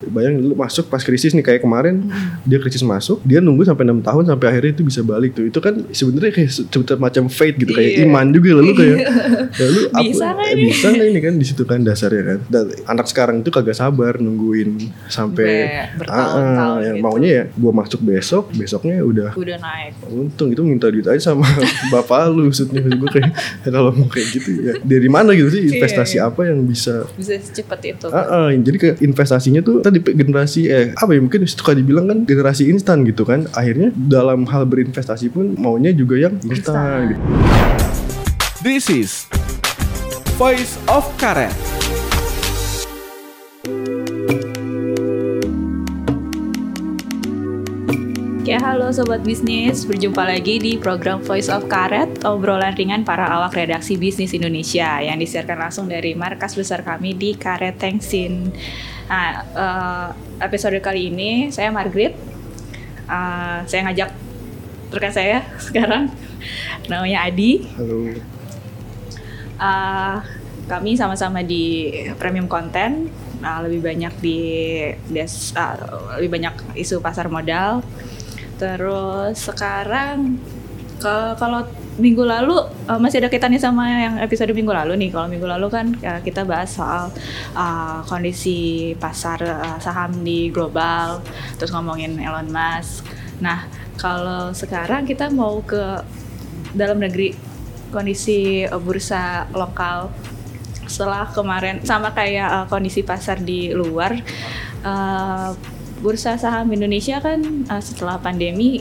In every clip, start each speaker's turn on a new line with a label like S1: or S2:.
S1: Bayang lu masuk pas krisis nih kayak kemarin
S2: Hmm.
S1: dia krisis masuk, dia nunggu sampai enam tahun sampai akhirnya itu bisa balik tuh. Itu kan sebenarnya kayak semacam fate gitu kayak
S2: Iya.
S1: iman juga lalu kayak lalu
S2: Bisa nggak
S1: eh,
S2: ini?
S1: bisa nggak ini kan di situ kan dasarnya kan. Dan anak sekarang itu kagak sabar nungguin sampai
S2: bertahun-tahun
S1: Ah, ah, yang
S2: gitu.
S1: maunya ya gua masuk besok, besoknya udah
S2: Udah naik.
S1: untung itu minta duit aja sama bapak lu maksudnya gue kayak kalau mau kayak gitu ya dari mana gitu sih investasi
S2: Iya, iya.
S1: apa yang bisa
S2: Bisa secepat itu.
S1: Ah, ah, jadi kayak investasinya tuh tadi generasi eh apa ya mungkin suka dibilang kan generasi instan gitu kan akhirnya dalam hal berinvestasi pun maunya juga yang instan
S2: Instan.
S1: gitu.
S3: This is Voice of Karet.
S2: Ya halo sobat bisnis, berjumpa lagi di program Voice of Karet, obrolan ringan para awak redaksi bisnis Indonesia yang disiarkan langsung dari markas besar kami di Karet Tengsin. Nah, eh, episode kali ini saya Margaret, Eh, saya ngajak rekan saya sekarang, namanya Adi.
S1: Halo.
S2: Uh, kami sama-sama di premium content uh, lebih banyak di des uh, lebih banyak isu pasar modal terus sekarang ke kalau minggu lalu uh, masih ada kaitannya sama yang episode minggu lalu nih. Kalau minggu lalu kan uh, kita bahas soal uh, kondisi pasar uh, saham di global terus ngomongin Elon Musk. Nah kalau sekarang kita mau ke dalam negeri kondisi uh, bursa lokal. Setelah kemarin sama kayak uh, kondisi pasar di luar uh, bursa saham Indonesia kan uh, setelah pandemi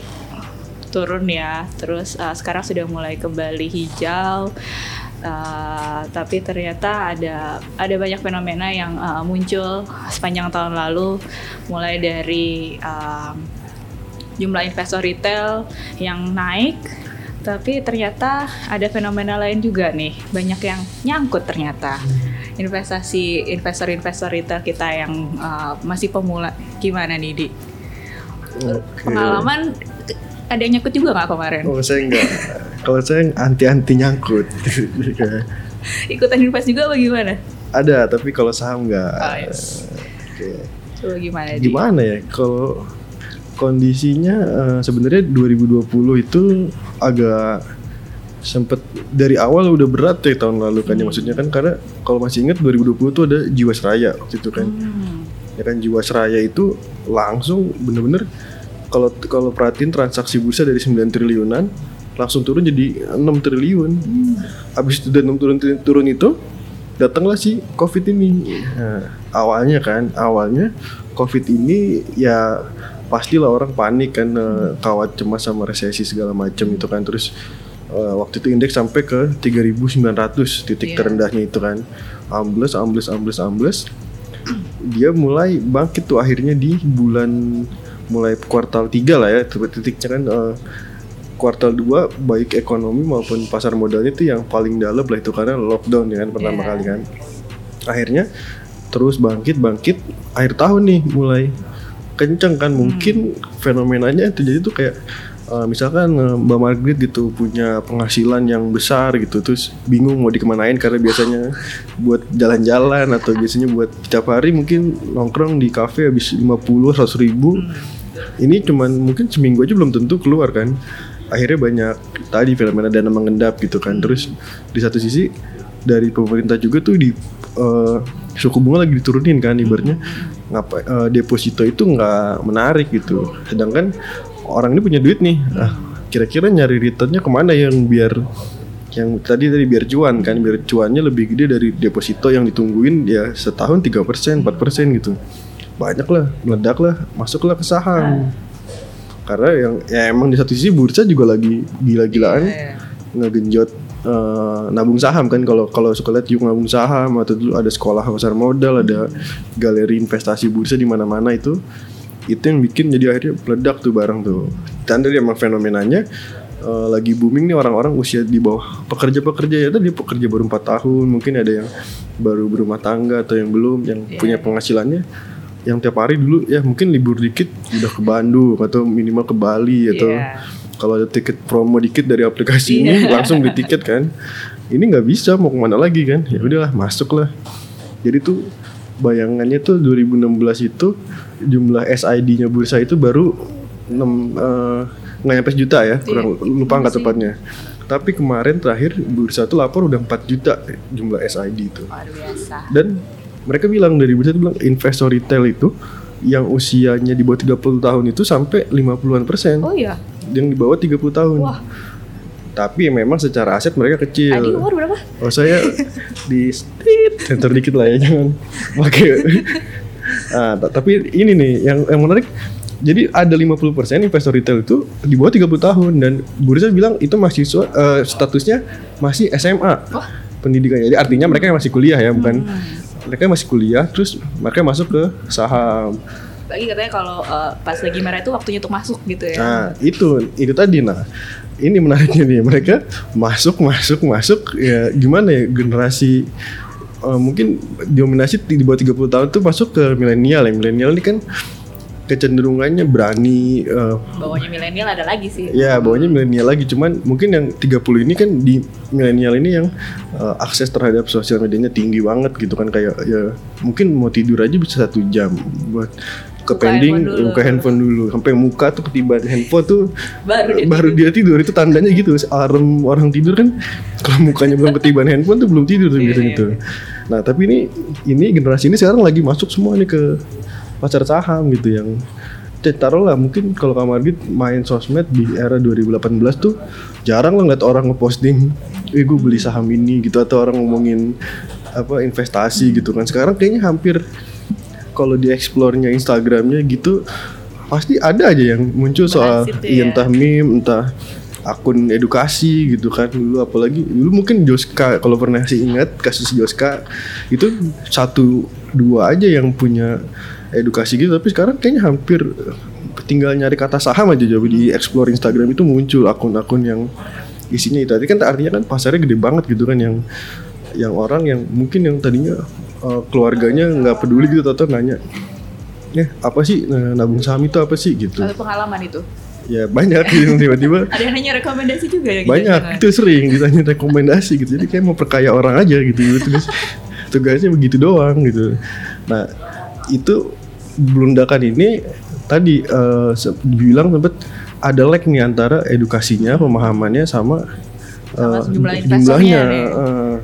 S2: turun ya. Terus uh, sekarang sudah mulai kembali hijau. Uh, tapi ternyata ada ada banyak fenomena yang uh, muncul sepanjang tahun lalu. Mulai dari um, jumlah investor retail yang naik tapi ternyata ada fenomena lain juga nih banyak yang nyangkut ternyata investasi investor-investor retail kita yang uh, masih pemula gimana nih di
S1: Oke.
S2: pengalaman ada yang nyangkut juga nggak kemarin
S1: Oh saya enggak. Kalau saya anti-anti nyangkut.
S2: Ikutan invest juga apa gimana
S1: ada tapi kalau saham enggak.
S2: Oh, yes.
S1: Oke.
S2: coba gimana di
S1: Gimana ya kalau kondisinya eh, sebenarnya 2020 itu agak sempet dari awal udah berat ya tahun lalu kan ya maksudnya kan karena kalau masih ingat 2020 tuh ada Jiwasraya waktu itu kan.
S2: Hmm,
S1: ya kan Jiwasraya itu langsung bener-bener kalau kalau perhatiin transaksi bursa dari 9 triliunan langsung turun jadi 6 triliun. Habis itu dan 6 turun turun itu datanglah si covid ini. Nah, awalnya kan awalnya covid ini ya pastilah orang panik kan eh, kawat cemas sama resesi segala macam itu kan. Terus eh, waktu itu indeks sampai ke 3.900 titik
S2: Iya.
S1: terendahnya itu kan. Ambles ambles ambles ambles. Dia mulai bangkit tuh akhirnya di bulan mulai kuartal 3 lah ya titiknya kan eh, kuartal 2 baik ekonomi maupun pasar modalnya itu yang paling dalam lah itu karena lockdown ya kan pertama
S2: Iya.
S1: kali kan. Akhirnya terus bangkit bangkit akhir tahun nih mulai kenceng kan. Mungkin fenomenanya itu jadi tuh kayak eh, misalkan eh, Mbak Margaret gitu punya penghasilan yang besar gitu terus bingung mau dikemanain karena biasanya buat jalan-jalan atau biasanya buat setiap hari mungkin nongkrong di kafe habis 50 100 ribu. Ini cuman mungkin seminggu aja belum tentu keluar kan. Akhirnya banyak tadi fenomena dana mengendap gitu kan. Terus di satu sisi dari pemerintah juga tuh di eh, suku bunga lagi diturunin kan ibaratnya ngapa eh, deposito itu nggak menarik gitu. Sedangkan orang ini punya duit nih. Ah kira-kira nyari returnnya ke mana yang biar yang tadi tadi biar cuan kan? Biar cuannya lebih gede dari deposito yang ditungguin ya setahun 3% 4% gitu banyak lah meledak lah masuklah ke saham. Karena yang ya emang di satu sisi bursa juga lagi gila-gilaan.
S2: Iya.
S1: ngegenjot eh, nabung saham kan kalau kalau suka lihat yuk nabung saham atau dulu ada sekolah pasar modal ada galeri investasi bursa di mana-mana itu itu yang bikin jadi akhirnya meledak tuh barang tuh dan dari emang fenomenanya eh, lagi booming nih orang-orang usia di bawah pekerja-pekerja ya tadi pekerja baru empat tahun mungkin ada yang baru berumah tangga atau yang belum yang
S2: Iya.
S1: punya penghasilannya yang tiap hari dulu ya mungkin libur dikit udah ke Bandung atau minimal ke Bali atau
S2: Iya.
S1: Kalau ada tiket promo dikit dari aplikasi ini
S2: Iya.
S1: langsung beli tiket kan ini nggak bisa mau ke mana lagi kan ya udahlah masuk lah jadi tuh bayangannya tuh 2016 itu jumlah SID-nya bursa itu baru 6 eh, nggak nyampe juta ya, kurang lupa angka
S2: Iya sih.
S1: tepatnya. Tapi kemarin terakhir bursa tuh lapor udah 4 juta jumlah SID itu.
S2: Luar biasa.
S1: Dan mereka bilang dari bursa itu bilang investor retail itu yang usianya di bawah 30 tahun itu sampai 50-an persen.
S2: Oh iya.
S1: Yang di bawah 30 tahun.
S2: Wah.
S1: Tapi memang secara aset mereka kecil.
S2: Tadi umur berapa?
S1: Oh saya di stit sensor dikit lah ya jangan pakai. ah, ta- tapi ini nih yang yang menarik. Jadi ada 50% investor retail itu di bawah 30 tahun dan bursa bilang itu mahasiswa eh, statusnya masih SMA
S2: Wah.
S1: pendidikannya. Jadi artinya mereka masih kuliah ya, bukan
S2: Hmm.
S1: mereka masih kuliah terus mereka masuk ke saham.
S2: Lagi katanya kalau eh, pas lagi merah itu waktunya untuk masuk gitu ya.
S1: Nah, itu itu tadi nah. Ini menariknya nih, mereka masuk masuk masuk ya gimana ya generasi eh, mungkin dominasi di bawah 30 tahun tuh masuk ke milenial ya. Milenial ini kan kecenderungannya berani eh,
S2: Bawahnya milenial ada lagi sih.
S1: ya bawahnya milenial lagi cuman mungkin yang 30 ini kan di milenial ini yang eh, akses terhadap sosial medianya tinggi banget gitu kan kayak ya mungkin mau tidur aja bisa satu jam buat ke
S2: Buka
S1: pending
S2: handphone dulu.
S1: buka handphone dulu. Sampai muka tuh ketiban handphone tuh
S2: Baru dia
S1: baru dia tidur. Itu tandanya gitu alarm orang tidur kan. Kalau mukanya belum ketiban handphone tuh belum tidur tuh
S2: Iya,
S1: biasanya tuh. Nah tapi ini ini generasi ini sekarang lagi masuk semua nih ke pasar saham gitu yang Cek, taruhlah mungkin kalau Kak Margit main sosmed di era 2018 tuh jarang lah ngeliat orang ngeposting eh gue beli saham ini gitu. Atau orang ngomongin apa investasi gitu kan. Sekarang kayaknya hampir kalau di explore-nya Instagramnya gitu pasti ada aja yang muncul soal
S2: Bahas itu
S1: iya,
S2: ya.
S1: entah meme entah akun edukasi gitu kan. Dulu apalagi dulu mungkin Joska kalau pernah sih ingat kasus Joska itu satu dua aja yang punya edukasi gitu. Tapi sekarang kayaknya hampir tinggal nyari kata saham aja jadi di explore Instagram itu muncul akun-akun yang isinya itu. Tadi kan artinya kan pasarnya gede banget gitu kan yang yang orang yang mungkin yang tadinya eh, keluarganya nggak peduli gitu atau nanya ya apa sih eh, nabung saham itu apa sih? Gitu.
S2: Atau pengalaman itu.
S1: ya banyak gitu tiba-tiba
S2: Ada yang nanya rekomendasi juga ya
S1: banyak itu sering ditanya rekomendasi gitu. Jadi kayak mau perkaya orang aja gitu tugas tugasnya begitu doang gitu. Nah itu belundakan ini tadi eh, se- dibilang sempet ada lag nih antara edukasinya pemahamannya sama
S2: Sama
S1: eh,
S2: jumlah
S1: jumlahnya. eh,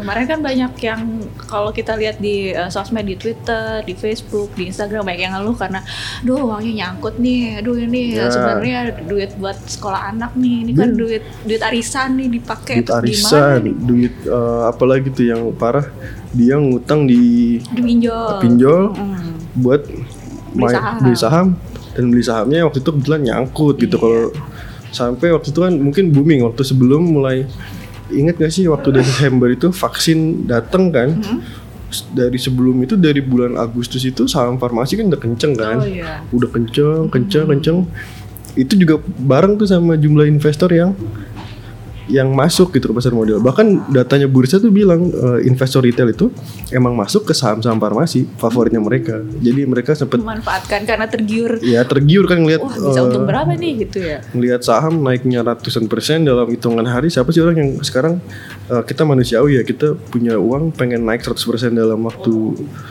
S2: Kemarin kan banyak yang kalau kita lihat di eh, sosmed di Twitter, di Facebook, di Instagram banyak yang ngeluh karena, duh uangnya nyangkut nih, aduh ini
S1: Ya.
S2: sebenarnya duit buat sekolah anak nih, ini kan duit duit arisan nih dipakai
S1: duit arisan
S2: nih?
S1: duit eh, apalagi tuh yang parah dia ngutang di
S2: Dipinjol.
S1: pinjol
S2: Mm.
S1: buat
S2: Beli saham.
S1: beli saham dan beli sahamnya waktu itu kebetulan nyangkut gitu
S2: Iya.
S1: kalau sampai waktu itu kan mungkin booming waktu sebelum mulai ingat gak sih waktu Desember itu vaksin datang kan
S2: Mm-hmm.
S1: S- dari sebelum itu dari bulan Agustus itu saham farmasi kan udah kenceng kan
S2: Oh iya.
S1: udah kenceng kenceng kenceng itu juga bareng tuh sama jumlah investor yang yang masuk gitu ke pasar modal. Bahkan datanya bursa tuh bilang eh, investor retail itu emang masuk ke saham-saham farmasi favoritnya mereka. Jadi mereka sempet
S2: Memanfaatkan karena tergiur.
S1: ya tergiur kan ngelihat
S2: Wah bisa
S1: eh,
S2: untung berapa nih gitu ya?
S1: ngelihat saham naiknya ratusan persen dalam hitungan hari. Siapa sih orang yang sekarang eh, kita manusiawi ya kita punya uang pengen naik 100% dalam waktu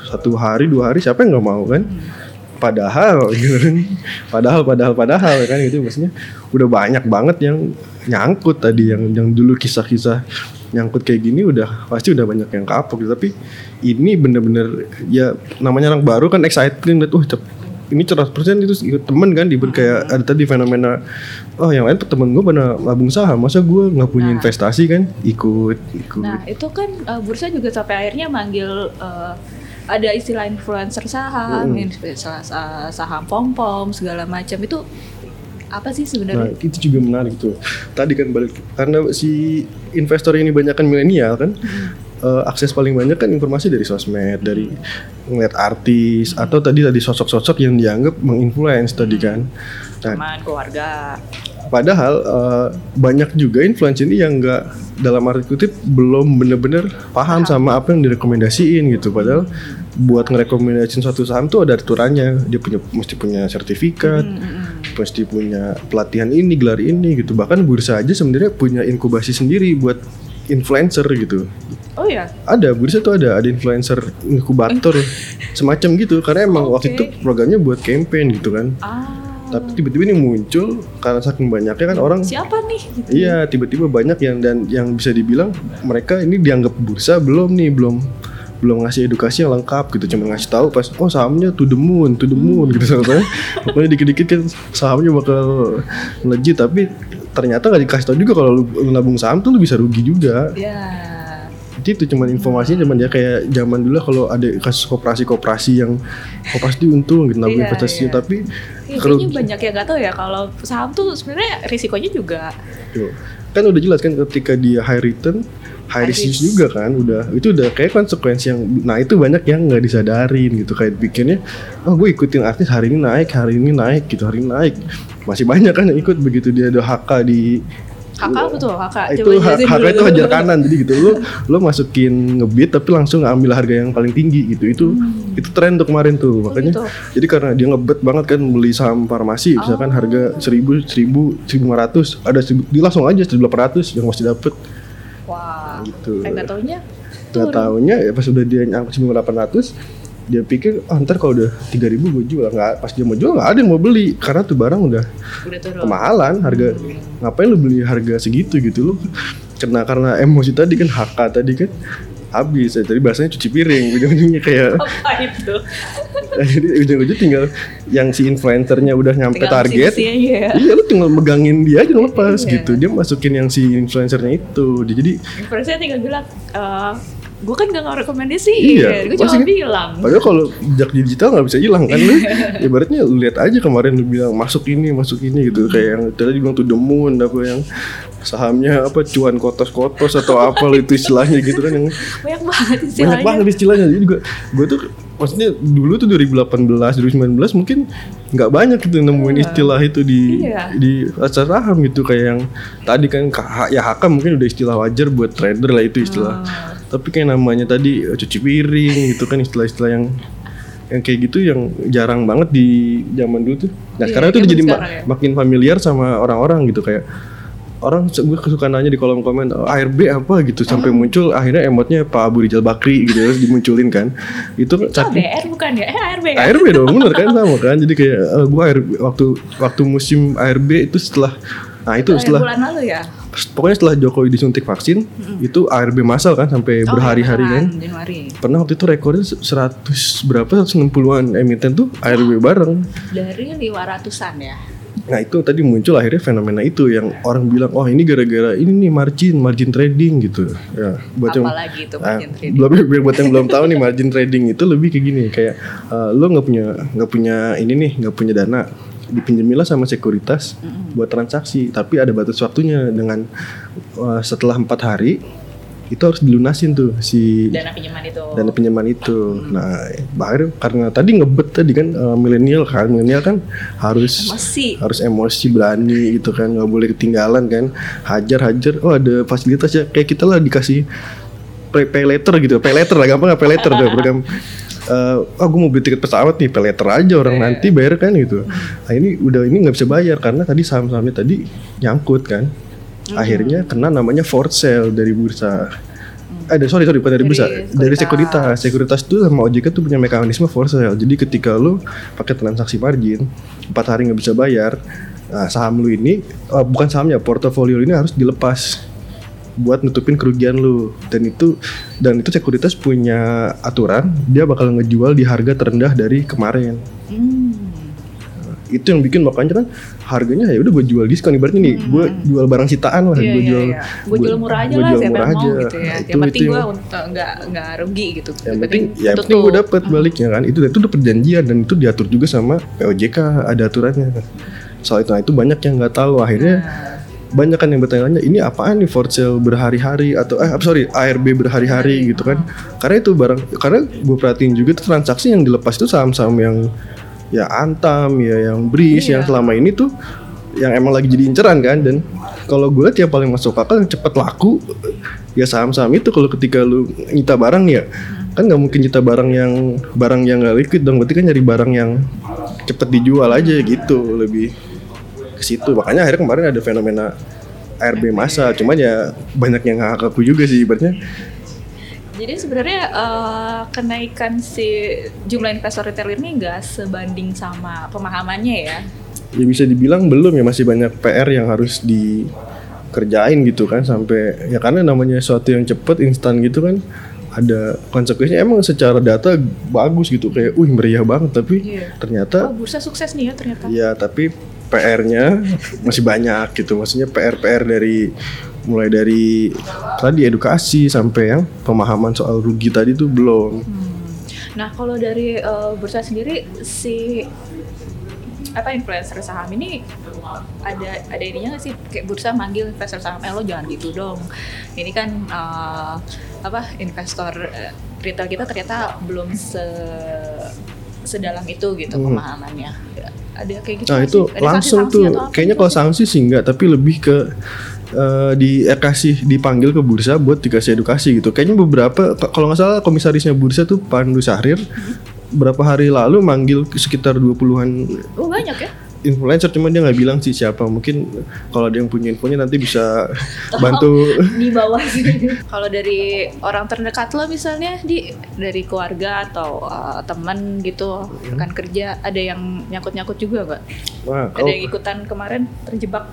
S1: satu hari dua hari siapa yang nggak mau kan padahal gitu kan. Padahal padahal padahal kan gitu. Maksudnya udah banyak banget yang nyangkut tadi yang yang dulu kisah-kisah nyangkut kayak gini udah pasti udah banyak yang kapok. Gitu. tapi ini bener-bener ya namanya anak baru kan exciting lihat wah cep- ini 100% itu ikut temen kan diberi kayak ada tadi fenomena oh yang lain temen gue pada nabung saham masa gue nggak punya investasi kan? Ikut ikut.
S2: Nah itu kan eh, bursa juga sampai akhirnya manggil eh, ada istilah influencer saham, istilah sa- saham pom pom segala macam itu apa sih
S1: Nah
S2: sebenarnya?
S1: itu juga menarik tuh. Tadi kan balik karena si investor ini banyak kan milenial kan, eh, akses paling banyak kan informasi dari sosmed, dari ngeliat artis atau tadi tadi sosok-sosok yang dianggap menginfluence tadi kan. Nah
S2: Teman keluarga.
S1: Padahal eh, banyak juga influencer ini yang enggak dalam arti kutip belum bener-bener paham sama apa yang direkomendasiin gitu. Padahal buat ngerekomendasiin suatu saham tuh ada aturannya. Dia punya mesti punya sertifikat, mesti punya pelatihan ini, gelar ini gitu. Bahkan bursa aja sebenarnya punya inkubasi sendiri buat influencer gitu
S2: Oh ya.
S1: ada bursa tuh ada ada influencer inkubator semacam gitu karena emang waktu
S2: Oke.
S1: itu programnya buat campaign gitu kan
S2: Ah.
S1: Tapi tiba-tiba ini muncul karena saking banyaknya kan orang
S2: siapa nih? Gitu.
S1: iya tiba-tiba banyak yang dan yang bisa dibilang mereka ini dianggap bursa belum nih belum belum ngasih edukasi yang lengkap gitu cuma ngasih tahu pas oh sahamnya to the moon to the moon gitu soalnya pokoknya dikit-dikit kan sahamnya bakal melejit tapi ternyata nggak dikasih tahu juga kalau lu, nabung saham tuh lu bisa rugi juga
S2: Ya.
S1: Itu cuman informasinya cuman ya kayak zaman dulu kalau ada kasus koperasi-koperasi yang koperasi itu untung gitu nabung
S2: Iya,
S1: investasinya
S2: iya.
S1: tapi
S2: Ya,
S1: kalau
S2: banyak yang gak tahu ya kalau saham tuh sebenarnya risikonya juga.
S1: Kan udah jelas kan ketika dia high return high risk
S2: risk.
S1: juga kan udah. Itu udah kayak konsekuensi yang nah itu banyak yang nggak disadarin gitu. Kayak pikirnya oh gue ikutin artis hari ini naik hari ini naik gitu hari ini naik. Masih banyak kan yang ikut begitu dia ada HK di
S2: kakak betul kakak
S1: itu
S2: dulu.
S1: itu hajar kanan. Jadi gitu lo lo masukin ngebit tapi langsung ambil harga yang paling tinggi gitu. Itu itu tren tuh kemarin tuh makanya
S2: gitu.
S1: jadi karena dia ngebet banget kan beli saham farmasi misalkan
S2: Oh.
S1: harga seribu seribu seribu lima ratus ada seribu dia langsung aja seribu delapan ratus yang masih dapet.
S2: Wah
S1: gitu.
S2: eh nggak taunya.
S1: Nggak taunya ya pas udah dia nyampe seribu delapan ratus dia pikir oh ntar kalau udah tiga ribu gue jual. Nggak pas dia mau jual nggak ada yang mau beli karena tuh barang udah
S2: udah turun.
S1: kemahalan harga ngapain lu beli harga segitu gitu lu kena karena emosi tadi kan HK tadi kan habis. Ya tadi bahasanya cuci piring ujung-ujungnya kayak
S2: apa itu?
S1: Jadi ujung-ujung tinggal yang si influencernya udah nyampe
S2: Tinggal
S1: target.
S2: aja ya.
S1: iya lu tinggal megangin dia aja lepas
S2: Iya.
S1: gitu. Dia masukin yang si influencernya itu. Dia jadi
S2: influencer tinggal bilang eh gue kan gak ngerekomendasi.
S1: Iya,
S2: gue cuma bilang.
S1: Padahal kalau jejak digital nggak bisa hilang kan. Lu Ibaratnya lu lihat aja kemarin lu bilang masuk ini masuk ini gitu. Kayak yang tadi bilang tuh the moon apa yang sahamnya apa cuan kotos-kotos atau apa itu istilahnya gitu kan. Yang
S2: banyak banget istilahnya.
S1: Banyak banget istilahnya. Jadi juga gue tuh maksudnya dulu tuh 2018 2019 mungkin nggak banyak gitu nemuin istilah itu di
S2: Iya.
S1: di pasar saham gitu. Kayak yang tadi kan ya HK mungkin udah istilah wajar buat trader lah itu istilah tapi kayak namanya tadi eh, cuci piring gitu kan istilah-istilah yang yang kayak gitu yang jarang banget di zaman dulu tuh. Nah
S2: Iya,
S1: sekarang itu jadi ma-
S2: ya.
S1: makin familiar sama orang-orang gitu kayak orang gue suka nanya di kolom komen "Oh, ARB apa gitu sampai muncul akhirnya emotnya Pak Abu Rizal Bakri gitu terus dimunculin kan itu
S2: DR bukan ya? Eh ARB ya?
S1: ARB dong bener kan sama kan jadi kayak eh, gue ARB waktu waktu musim ARB itu setelah nah itu setelah
S2: bulan lalu ya?
S1: Pokoknya setelah Jokowi disuntik vaksin itu ARB massal kan sampai
S2: Oh,
S1: berhari-hari kan
S2: Januari.
S1: pernah waktu itu rekornya 100 berapa 160-an emiten tuh ARB bareng
S2: Dari 500-an ya?
S1: Nah itu tadi muncul akhirnya fenomena itu yang orang bilang oh ini gara-gara ini nih margin margin trading gitu ya buat yang
S2: Apalagi itu
S1: Ah,
S2: margin trading.
S1: belum buat yang belum tahu nih margin trading itu lebih kayak gini kayak eh, lo nggak punya nggak punya ini nih nggak punya dana dipinjemilah sama sekuritas buat transaksi tapi ada batas waktunya dengan eh, setelah empat hari itu harus dilunasin tuh si
S2: Dana pinjaman itu.
S1: dana pinjaman itu. Nah, bahkan karena tadi ngebet tadi kan eh, milenial kan, milenial kan harus
S2: Masih.
S1: harus emosi berani gitu kan, nggak boleh ketinggalan kan. Hajar hajar, oh ada fasilitas ya kayak kita lah dikasih pay, pay letter gitu, pay letter lah gampang nggak pay letter tuh program. Eh, oh gue mau beli tiket pesawat nih, pay letter aja orang nanti bayar kan gitu. Nah ini udah ini nggak bisa bayar karena tadi saham-sahamnya tadi nyangkut kan. Akhirnya kena namanya for sale dari bursa. Eh, dari- sorry sorry bukan dari
S2: Dari
S1: bursa, dari sekuritas.
S2: sekuritas.
S1: Sekuritas itu sama OJK tuh punya mekanisme for sale. Jadi ketika lu pakai transaksi margin empat hari nggak bisa bayar, nah, saham lu ini eh, bukan sahamnya, portofolio ini harus dilepas buat nutupin kerugian lu. Dan itu dan itu sekuritas punya aturan dia bakal ngejual di harga terendah dari kemarin.
S2: Hmm.
S1: Itu yang bikin makanya kan harganya ya udah gue jual diskon ibaratnya nih, gue jual barang sitaan lah,
S2: Iya,
S1: gue
S2: iya,
S1: jual
S2: iya. Gue jual murah aja
S1: gua
S2: lah,
S1: jual murah
S2: yang mau
S1: aja.
S2: gitu ya.
S1: Nah,
S2: yang
S1: itu-
S2: penting
S1: itu
S2: gue
S1: yang-
S2: nggak nggak rugi gitu.
S1: yang penting ya
S2: untung
S1: penting gue dapet baliknya kan itu itu udah perjanjian dan itu diatur juga sama POJK ada aturannya kan soal itu nah, itu banyak yang nggak tahu akhirnya banyak kan yang bertanya ini apaan nih for sale berhari-hari atau eh sorry ARB berhari-hari? Gitu kan. Karena itu barang karena gue perhatiin juga tuh transaksi yang dilepas itu saham-saham yang ya Antam ya yang Bris yang selama ini tuh yang emang lagi jadi inceran kan. Dan kalau gue yang paling masuk akal yang cepat laku ya saham-saham itu. Kalau ketika lu nyita barang ya kan nggak mungkin nyita barang yang barang yang nggak liquid dong. Berarti kan nyari barang yang cepet dijual aja gitu lebih ke situ. Makanya akhirnya kemarin ada fenomena ARB masa cuman ya banyak yang nggak aku juga sih ibaratnya.
S2: Jadi sebenarnya eh, kenaikan si jumlah investor retail ini nggak sebanding sama pemahamannya ya.
S1: ya bisa dibilang belum ya. Masih banyak PR yang harus dikerjain gitu kan sampai ya karena namanya sesuatu yang cepet instan gitu kan ada konsekuensinya. Emang secara data bagus gitu. Kayak wih meriah banget. Tapi
S2: Iya.
S1: ternyata
S2: Oh bursa sukses nih ya ternyata.
S1: ya tapi PR-nya masih banyak gitu. Maksudnya PR PR dari mulai dari tadi edukasi sampai yang pemahaman soal rugi tadi tuh belum.
S2: Nah kalau dari eh, bursa sendiri si apa influencer saham ini ada ada ininya nggak sih? Kayak bursa manggil investor saham eh lo jangan gitu dong. Ini kan eh, apa investor eh, retail kita ternyata belum se sedalam itu gitu
S1: Hmm.
S2: pemahamannya ada kayak gitu
S1: Nah itu?
S2: Ada
S1: langsung
S2: sanksi-sanksi
S1: tuh kayaknya
S2: gitu?
S1: kalau sanksi sih enggak tapi lebih ke eh, dikasih dipanggil ke bursa buat dikasih edukasi gitu. Kayaknya beberapa kalau nggak salah komisarisnya bursa tuh Pandu Sahrir berapa hari lalu manggil sekitar 20-an
S2: oh banyak ya
S1: influencer cuma dia nggak bilang sih siapa. Mungkin kalau ada yang punya infonya nanti bisa bantu
S2: di bawah sini. Kalau dari orang terdekat lo misalnya di dari keluarga atau uh, teman gitu rekan kerja ada yang nyangkut-nyangkut juga nggak?
S1: Wah,
S2: Ada
S1: kalau
S2: yang ikutan kemarin terjebak?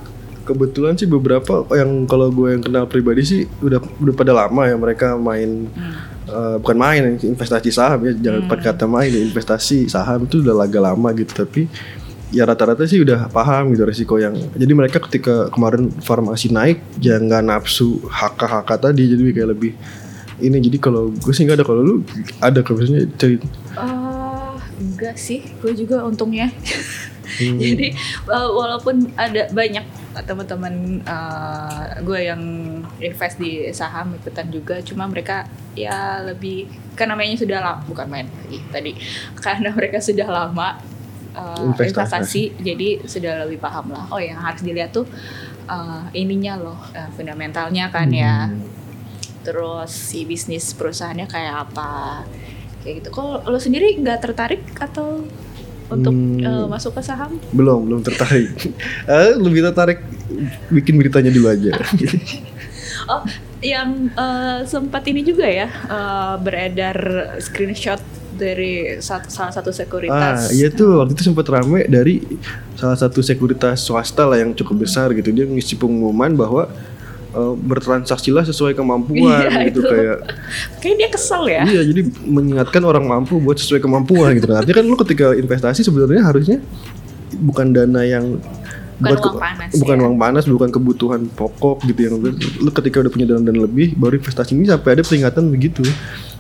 S1: kebetulan sih beberapa yang kalau gue yang kenal pribadi sih udah udah pada lama ya mereka main eh, bukan main investasi saham ya jangan pakai kata main investasi saham itu udah agak lama gitu tapi ya rata-rata sih udah paham gitu resiko yang jadi mereka ketika kemarin farmasi naik ya nggak nafsu hk-hk tadi jadi kayak lebih ini. Jadi kalau gue sih nggak ada kalau lu ada kalau misalnya cerita
S2: Eh, enggak sih, gue juga untungnya. Jadi uh, walaupun ada banyak teman-teman uh, gue yang invest di saham ikutan juga, cuma mereka ya lebih kan namanya sudah lama bukan main lagi tadi. Karena mereka sudah lama uh,
S1: Investasi.
S2: investasi, jadi sudah lebih paham lah. Oh yang harus dilihat tuh uh, ininya loh, uh, fundamentalnya kan ya terus si bisnis perusahaannya kayak apa kayak gitu. Kalau lo sendiri nggak tertarik atau untuk
S1: Hmm.
S2: eh, masuk ke saham?
S1: belum belum tertarik Eh, lebih tertarik bikin beritanya dulu aja
S2: Oh, yang eh, sempat ini juga ya eh, beredar screenshot dari satu, salah satu
S1: Ah,
S2: sekuritas.
S1: iya tuh waktu itu sempat rame dari salah satu sekuritas swasta lah yang cukup besar gitu. Dia ngisi pengumuman bahwa eh, bertransaksilah sesuai kemampuan
S2: Iya,
S1: gitu
S2: itu.
S1: kayak
S2: Kayak dia kesel ya.
S1: iya jadi mengingatkan orang mampu buat sesuai kemampuan gitu. Nah, Artinya kan lu ketika investasi sebenarnya harusnya bukan dana yang
S2: Bukan
S1: buat
S2: uang panas,
S1: bukan
S2: ya.
S1: uang panas, bukan kebutuhan pokok gitu yang lu ketika udah punya dana dana lebih baru investasi ini sampai ada peringatan begitu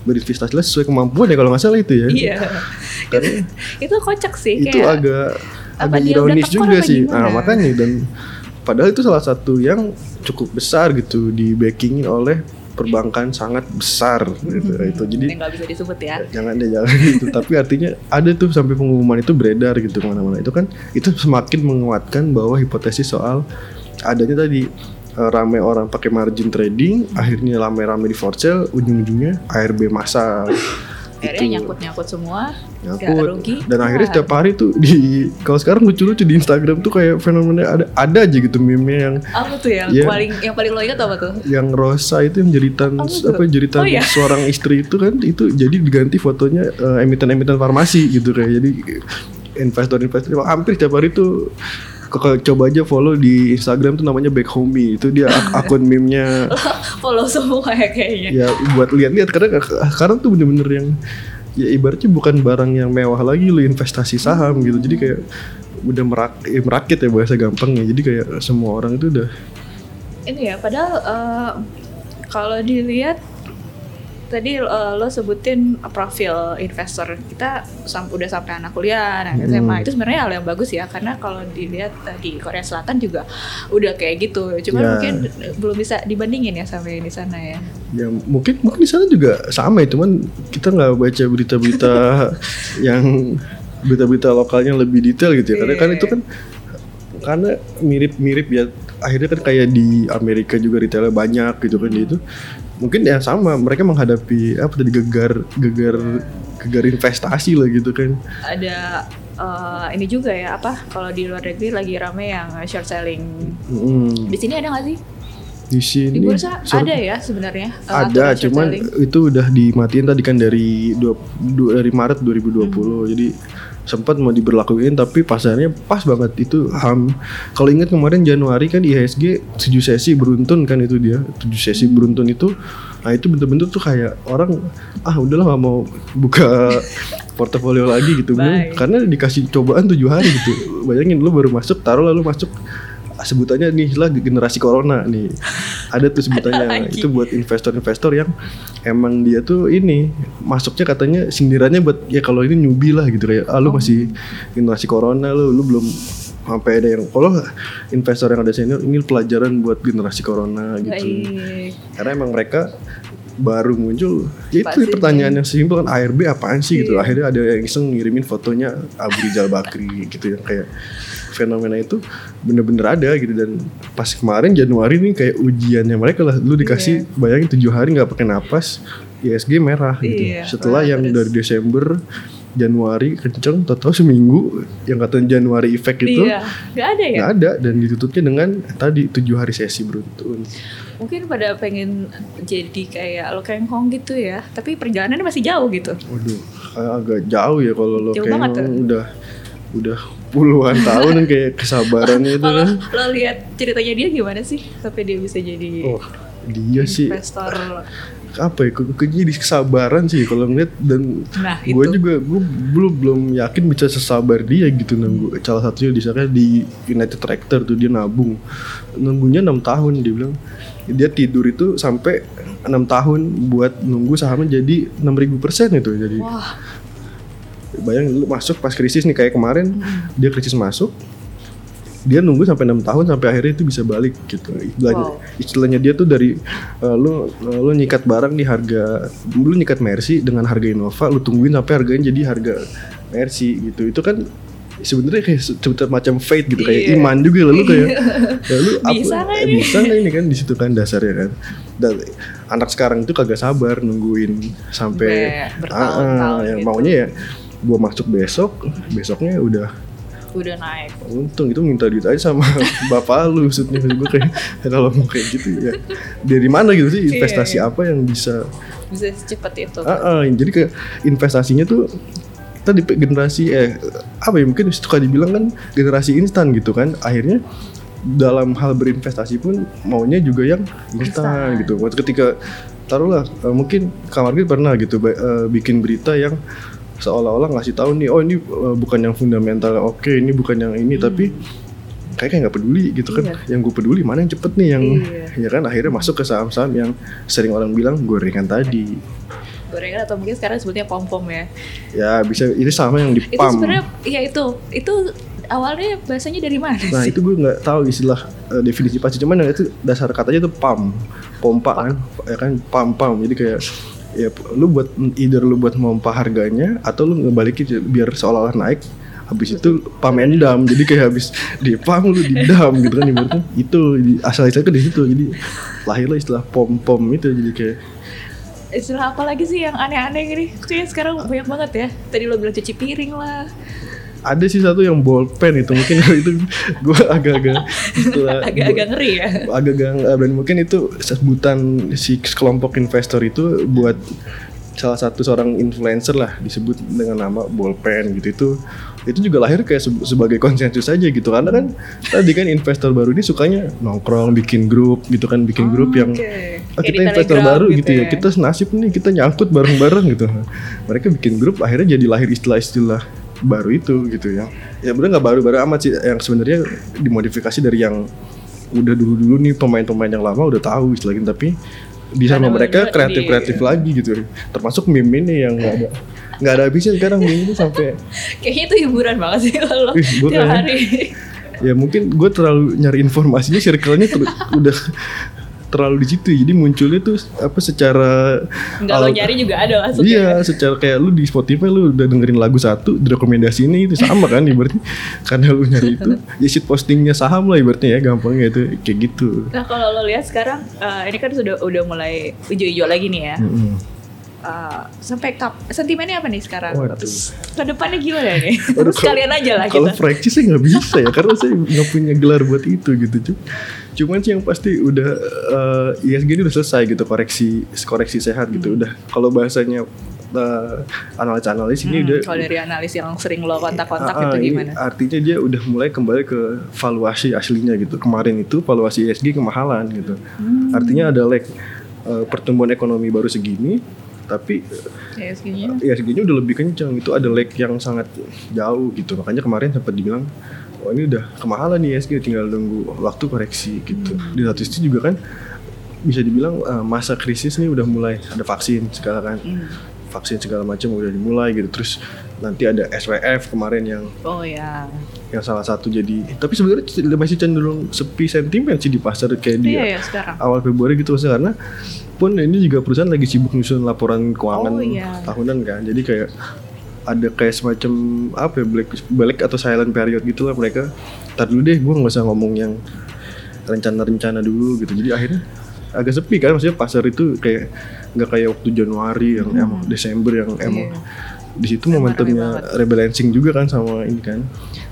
S1: berinvestasilah sesuai kemampuan ya kalau nggak salah itu ya.
S2: Iya.
S1: Karena
S2: itu kocak sih
S1: itu
S2: kayak
S1: agak agak ironis juga sih.
S2: gimana?
S1: Nah, makanya dan padahal itu salah satu yang cukup besar gitu di backingin oleh perbankan sangat besar gitu. itu. Jadi
S2: nggak bisa disebut ya.
S1: jangan deh jangan gitu. Tapi artinya ada tuh sampai pengumuman itu beredar gitu ke mana-mana. Itu kan itu semakin menguatkan bahwa hipotesis soal adanya tadi rame orang pakai margin trading, akhirnya rame-rame di for sale, ujung-ujungnya ARB massal.
S2: Akhirnya nyangkut-nyangkut semua,
S1: Nyangkut.
S2: rugi.
S1: Dan akhirnya
S2: Wah.
S1: setiap hari tuh di kalau sekarang lucu-lucu di Instagram tuh kayak fenomena ada ada aja gitu meme yang
S2: apa tuh yang
S1: Iya.
S2: paling yang paling lo ingat apa tuh?
S1: yang Rosa itu yang jeritan
S2: Oh,
S1: apa jeritan
S2: Oh, iya.
S1: seorang istri itu kan itu jadi diganti fotonya eh, emiten-emiten farmasi gitu kayak jadi investor-investor hampir setiap hari tuh kok coba aja follow di Instagram tuh namanya Back Homey itu dia ak- akun meme-nya.
S2: Follow semua ya kayaknya.
S1: ya buat lihat-lihat. Karena sekarang tuh bener-bener yang ya ibaratnya bukan barang yang mewah lagi lo investasi saham gitu. Jadi kayak udah merak eh, merakit ya bahasa gampangnya. Jadi kayak semua orang itu udah
S2: ini ya padahal eh, kalau dilihat tadi eh, lo sebutin profil investor kita sam udah sampai anak kuliah anak
S1: Hmm.
S2: SMA itu sebenarnya hal yang bagus ya karena kalau dilihat di Korea Selatan juga udah kayak gitu cuman
S1: Ya.
S2: mungkin belum bisa dibandingin ya sama di sana ya
S1: ya mungkin mungkin di sana juga sama ya cuman kita nggak baca berita-berita yang berita-berita lokalnya lebih detail gitu ya karena kan
S2: Iya.
S1: itu kan karena mirip-mirip ya akhirnya kan kayak di Amerika juga retailnya banyak gitu kan itu mungkin ya sama mereka menghadapi apa tadi gegar gegar gegar investasi lah gitu kan
S2: ada eh, ini juga ya apa kalau di luar negeri lagi rame yang short selling
S1: Mm.
S2: di sini ada nggak sih
S1: di sini
S2: Di bursa ada ya sebenarnya. eh,
S1: ada cuman
S2: selling?
S1: itu udah dimatiin tadi kan dari dua, du- dari Maret 2020
S2: Hmm.
S1: jadi sempat mau diberlakuin tapi pasarnya pas banget itu ham. Kalau ingat kemarin Januari kan IHSG 7 sesi beruntun kan itu dia 7
S2: Hmm.
S1: sesi beruntun itu. Nah itu bener-bener tuh kayak orang ah udahlah nggak mau buka portofolio lagi gitu
S2: Bye.
S1: karena dikasih cobaan tujuh hari gitu. Bayangin lu baru masuk taruh lalu masuk ah, sebutannya nih lah generasi corona nih ada tuh sebutannya itu buat investor-investor yang emang dia tuh ini masuknya katanya sindirannya buat ya kalau ini newbie lah gitu kayak ah lu masih generasi corona lu lu belum sampai ada yang kalau investor yang ada senior ini pelajaran buat generasi corona gitu
S2: Baik.
S1: karena emang mereka baru muncul ya itu
S2: Pasti.
S1: pertanyaan yang simpel kan ARB apaan sih gitu
S2: Iya.
S1: akhirnya ada yang iseng ngirimin fotonya Abu Rizal Bakri gitu yang kayak fenomena itu bener-bener ada gitu dan pas kemarin Januari nih kayak ujiannya mereka lah lu dikasih bayangin tujuh hari nggak pakai napas ISG merah gitu
S2: Iya,
S1: setelah yang
S2: terus.
S1: dari Desember Januari kenceng tahu seminggu yang kata Januari effect itu
S2: Iya, nggak ada ya.
S1: nggak ada dan ditutupnya dengan tadi tujuh hari sesi beruntun
S2: Mungkin pada pengen jadi kayak lo kengkong gitu ya, tapi perjalanannya masih jauh gitu.
S1: Waduh, agak jauh ya kalau lo
S2: banget tuh.
S1: udah udah puluhan tahun kayak kesabarannya itu kan.
S2: lo lihat ceritanya dia gimana sih sampai dia bisa jadi
S1: Oh, dia sih
S2: investor?
S1: apa ya? Kok kok jadi kesabaran sih kalau ngeliat dan
S2: Nah,
S1: gue juga gue belum belum yakin bisa sesabar dia gitu nunggu. Salah satunya di sana di United Tractor tuh dia nabung nunggunya enam tahun dia bilang dia tidur itu sampai enam tahun buat nunggu sahamnya jadi 6000 persen itu jadi
S2: Wah,
S1: bayangin lu masuk pas krisis nih kayak kemarin dia krisis masuk dia nunggu sampai enam tahun sampai akhirnya itu bisa balik gitu istilahnya,
S2: Wow.
S1: istilahnya dia tuh dari uh, lu uh, lu nyikat barang di harga lu nyikat Mercy dengan harga Innova lu tungguin sampai harganya jadi harga Mercy gitu itu kan sebenarnya kayak se- se- macam fate gitu kayak
S2: Iya.
S1: iman juga lalu kayak ya lu
S2: Bisa nggak
S1: eh,
S2: ini?
S1: bisa nggak ini kan di situ kan dasarnya kan dan anak sekarang itu kagak sabar nungguin sampai Ah, ah, yang
S2: gitu.
S1: maunya ya gua masuk besok besoknya udah
S2: udah naik.
S1: untung itu minta duit aja sama bapak lu maksudnya gue kayak kalau mau kayak gitu ya dari mana gitu sih
S2: Iya,
S1: investasi
S2: iya.
S1: apa yang bisa
S2: Bisa secepat itu.
S1: ah, ah, jadi ke investasinya tuh tadi generasi eh apa ya mungkin suka dibilang kan generasi instan gitu kan akhirnya dalam hal berinvestasi pun maunya juga yang instan gitu waktu ketika taruhlah eh, mungkin kamar gue pernah gitu eh, bikin berita yang seolah-olah ngasih tahu nih oh ini eh, bukan yang fundamental oke ini bukan yang ini tapi kayak kayak nggak peduli gitu kan
S2: Iya.
S1: yang gue peduli mana yang cepet nih yang
S2: Iya.
S1: ya kan akhirnya masuk ke saham-saham yang sering orang bilang gorengan tadi
S2: Gorengan atau mungkin sekarang sebutnya pom pom ya.
S1: ya bisa ini sama yang di
S2: Itu
S1: pam
S2: sebenarnya ya itu itu awalnya bahasanya dari mana
S1: nah
S2: sih?
S1: itu gue nggak tahu istilah eh, definisi pasti cuman yang itu dasar katanya itu pam pompa kan ya kan pam pam jadi kayak ya lu buat either lu buat mompa harganya atau lu ngebalikin biar seolah-olah naik habis itu pam dump jadi kayak habis di pam lu di dump gitu kan ibaratnya itu asal istilahnya di situ jadi lahirlah istilah pom pom itu jadi kayak
S2: Istilah apa lagi sih yang aneh-aneh gini? Kayaknya sekarang banyak banget ya. Tadi lo bilang cuci piring lah.
S1: Ada sih satu yang bolpen itu mungkin itu gue agak-agak
S2: Agak-agak ngeri ya.
S1: agak gang dan mungkin itu sebutan si kelompok investor itu buat salah satu seorang influencer lah disebut dengan nama bolpen gitu itu itu juga lahir kayak se- sebagai konsensus saja gitu karena kan tadi kan investor baru ini sukanya nongkrong bikin grup gitu kan bikin grup yang
S2: Oke.
S1: "Ah,
S2: Kayak
S1: kita
S2: di
S1: investor baru
S2: gitu
S1: gitu ya.
S2: ya.
S1: kita senasib nih kita nyangkut bareng-bareng gitu mereka bikin grup akhirnya jadi lahir istilah-istilah baru itu gitu ya. Ya bener nggak baru-baru amat sih. Yang sebenarnya dimodifikasi dari yang udah dulu-dulu nih pemain-pemain yang lama udah tahu istilahnya tapi di sama mereka
S2: bener-bener
S1: kreatif-kreatif
S2: di-
S1: lagi gitu. Termasuk meme ini yang nggak ada nggak ada habisnya sekarang meme ini sampai
S2: Kayaknya itu hiburan banget sih kalau tiap hari.
S1: ya mungkin gue terlalu nyari informasinya circle-nya udah terlalu di situ jadi munculnya tuh apa secara
S2: Enggak lo nyari juga ada langsung.
S1: Iya, secara kayak lu di Spotify lu udah dengerin lagu satu, direkomendasi ini itu sama kan ibaratnya. Karena lu nyari itu, ya shit postingnya saham lah ibaratnya ya, gampangnya itu kayak gitu.
S2: Nah kalau lo lihat sekarang eh, ini kan sudah udah mulai hijau-hijau lagi nih ya.
S1: Mm-mm.
S2: eh, sampai kap sentimennya apa nih sekarang?
S1: Waduh.
S2: Terus ke depannya gimana nih?
S1: Aduh,
S2: Sekalian aja lah
S1: Kalau
S2: kita.
S1: sih nggak bisa ya karena saya nggak punya gelar buat itu gitu cuy. Cuman sih yang pasti udah eh, ISG ini udah selesai gitu koreksi koreksi sehat gitu udah kalau bahasanya eh, analis-analis ini
S2: Hmm,
S1: udah
S2: kalau dari analis yang sering lo kontak-kontak
S1: Ah,
S2: itu
S1: ini
S2: gimana?
S1: Artinya dia udah mulai kembali ke valuasi aslinya gitu. Kemarin itu valuasi ISG kemahalan gitu.
S2: Hmm.
S1: Artinya ada lag eh, pertumbuhan ekonomi baru segini, tapi
S2: Ya, segini.
S1: ISG-nya udah lebih kencang. Itu ada lag yang sangat jauh gitu. Makanya kemarin sempat dibilang oh ini udah kemahalan nih ISG tinggal nunggu waktu koreksi gitu.
S2: Hmm.
S1: Di satu sisi juga kan bisa dibilang eh, masa krisis nih udah mulai ada vaksin sekarang kan.
S2: Hmm.
S1: Vaksin segala macam udah dimulai gitu. Terus nanti ada SWF kemarin yang
S2: Oh ya.
S1: yang salah satu jadi tapi sebenarnya masih cenderung sepi sentimen sih di pasar kayak di
S2: Iya ya sekarang.
S1: awal Februari gitu maksudnya karena pun ini juga perusahaan lagi sibuk nyusun laporan keuangan
S2: Oh, iya.
S1: tahunan kan jadi kayak ada kayak semacam apa ya black black atau silent period gitu lah mereka. Ntar dulu deh gue nggak usah ngomong yang rencana-rencana dulu gitu. Jadi akhirnya agak sepi kan maksudnya pasar itu kayak nggak kayak waktu Januari yang emang Desember yang emang di situ
S2: Hmm.
S1: Momentumnya rebalancing juga kan sama ini kan.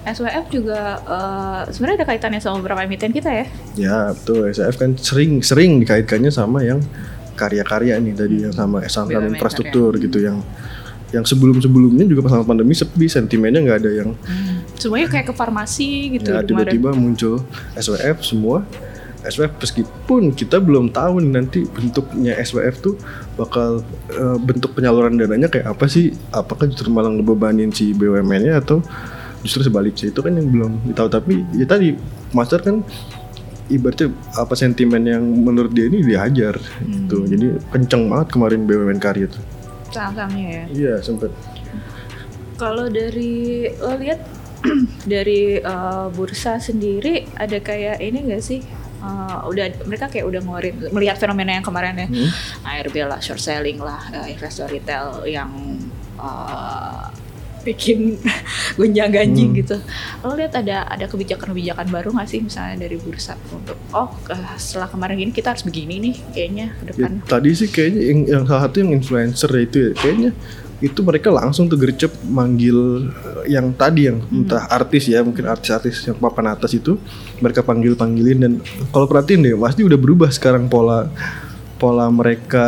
S2: SWF juga eh, sebenarnya ada kaitannya sama beberapa emiten kita ya.
S1: Ya betul. SAF kan sering sering dikaitkannya sama yang karya-karya nih tadi yang sama
S2: BUMN
S1: infrastruktur gitu yang yang sebelum-sebelumnya juga pas pandemi sepi sentimennya nggak ada yang
S2: Semuanya kayak ke farmasi gitu
S1: ya tiba-tiba muncul SWF semua. SWF meskipun kita belum tahu nih nanti bentuknya SWF tuh bakal eh, bentuk penyaluran dananya kayak apa sih? Apakah justru malah ngebebanin si BUMN-nya atau justru sebaliknya? Itu kan yang belum tahu tapi ya tadi master kan ibaratnya apa sentimen yang menurut dia ini dihajar gitu. Jadi kenceng banget kemarin BUMN karya tuh
S2: Saham-sahamnya ya.
S1: iya sempet
S2: Kalau dari lo lihat dari eh, bursa sendiri ada kayak ini gak sih? Eh, udah mereka kayak udah ngeluarin melihat fenomena yang kemarin ya
S1: Hmm.
S2: ARB lah short selling lah eh, investor retail yang eh, bikin gonjang ganjing
S1: Hmm.
S2: gitu. Lo lihat ada ada kebijakan-kebijakan baru nggak sih misalnya dari bursa untuk oh setelah kemarin gini kita harus begini nih kayaknya ke
S1: Ya,
S2: depan.
S1: tadi sih kayaknya yang, yang salah satu yang influencer ya itu ya kayaknya itu mereka langsung tuh gercep manggil eh, yang tadi yang entah artis ya mungkin artis-artis yang papan atas itu mereka panggil panggilin dan kalau perhatiin deh pasti udah berubah sekarang pola pola mereka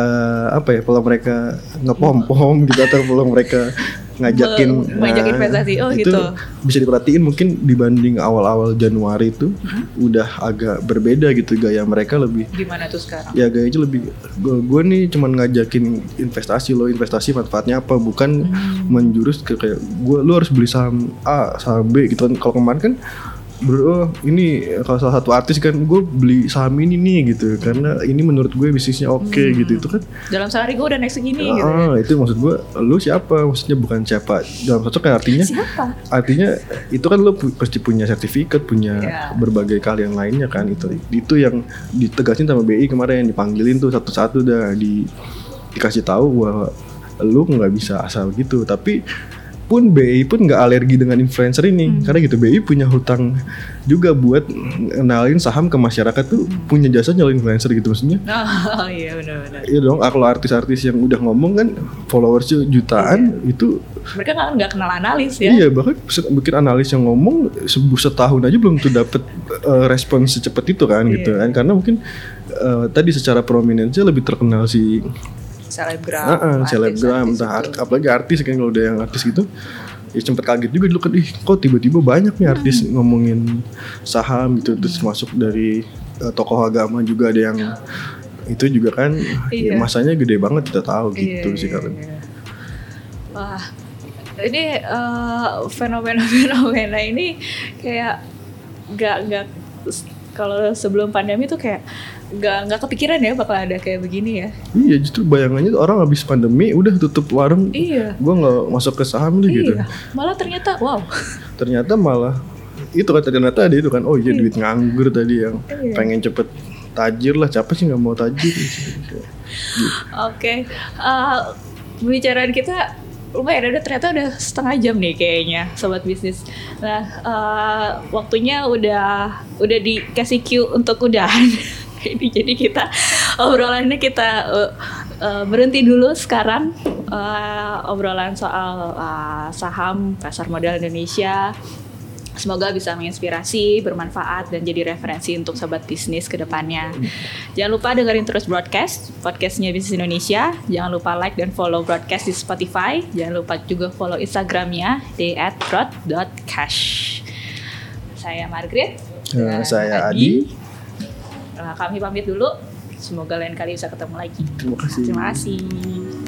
S1: apa ya pola mereka ngepom pom gitu atau pola mereka ngajakin
S2: ngajakin
S1: nah,
S2: investasi. Oh,
S1: itu
S2: gitu.
S1: bisa diperhatiin mungkin dibanding awal-awal Januari itu
S2: Hmm?
S1: udah agak berbeda gitu gaya mereka lebih
S2: Gimana tuh sekarang?
S1: ya gayanya lebih gue nih cuman ngajakin investasi lo investasi manfaatnya apa bukan menjurus ke kayak gue lo harus beli saham A saham B gitu kan kalau kemarin kan bro oh, ini kalau salah satu artis kan gue beli saham ini nih gitu karena ini menurut gue bisnisnya oke gitu itu kan
S2: Dalam sehari gue udah naik segini gitu. ya.
S1: ah itu maksud gue lu siapa maksudnya bukan siapa dalam satu kan artinya
S2: Siapa?
S1: artinya itu kan lo pu- pasti punya sertifikat punya
S2: Ya.
S1: berbagai kalian lainnya kan itu itu yang ditegasin sama BI kemarin dipanggilin tuh satu-satu dah di dikasih tahu bahwa lu nggak bisa asal gitu tapi pun BI pun nggak alergi dengan influencer ini karena gitu BI punya hutang juga buat kenalin saham ke masyarakat tuh punya jasa nyalin influencer gitu maksudnya
S2: Oh iya benar-benar.
S1: Iya dong, kalau artis-artis yang udah ngomong kan followersnya jutaan itu
S2: Mereka nggak nggak kenal analis ya.
S1: Iya bahkan mungkin analis yang ngomong setahun aja belum tuh dapet eh, respon secepat itu kan gitu
S2: Iya.
S1: kan karena mungkin eh, tadi secara prominensinya lebih terkenal si
S2: Selebgram.
S1: ah,
S2: artis-
S1: selebgram
S2: artis
S1: entah
S2: itu.
S1: art- apalagi artis kan kalau udah yang artis gitu ya sempet kaget juga dulu kan ih kok tiba-tiba banyak nih artis
S2: Hmm.
S1: ngomongin saham gitu terus masuk dari eh, tokoh agama juga ada yang itu juga kan ya,
S2: Iya.
S1: masanya gede banget kita tahu
S2: Iya,
S1: gitu sih
S2: iya,
S1: kalau
S2: iya. Wah, ini eh, fenomena-fenomena ini kayak nggak nggak kalau sebelum pandemi tuh kayak nggak nggak kepikiran ya bakal ada kayak begini ya.
S1: Iya justru bayangannya tuh orang habis pandemi udah tutup warung
S2: Iya.
S1: gue nggak masuk ke saham deh gitu
S2: Iya. Malah ternyata wow.
S1: ternyata malah itu kan ternyata ada itu kan oh iya duit nganggur tadi yang
S2: Iya.
S1: pengen cepet tajir lah siapa sih nggak mau tajir
S2: Oke, Eh, pembicaraan kita lumayan ada ternyata udah setengah jam nih kayaknya sobat bisnis. Nah, eh, waktunya udah udah dikasih cue untuk udahan. Ini jadi kita obrolannya kita eh, eh, berhenti dulu sekarang eh, obrolan soal eh, saham pasar modal Indonesia. Semoga bisa menginspirasi, bermanfaat, dan jadi referensi untuk sobat bisnis ke depannya. Jangan lupa dengerin terus broadcast, podcastnya Bisnis Indonesia. Jangan lupa like dan follow broadcast di Spotify. Jangan lupa juga follow Instagramnya di @broad.cash. Saya Margaret. Dan
S1: saya Adi.
S2: Nah, kami pamit dulu. Semoga lain kali bisa ketemu lagi.
S1: Terima kasih.
S2: Terima kasih.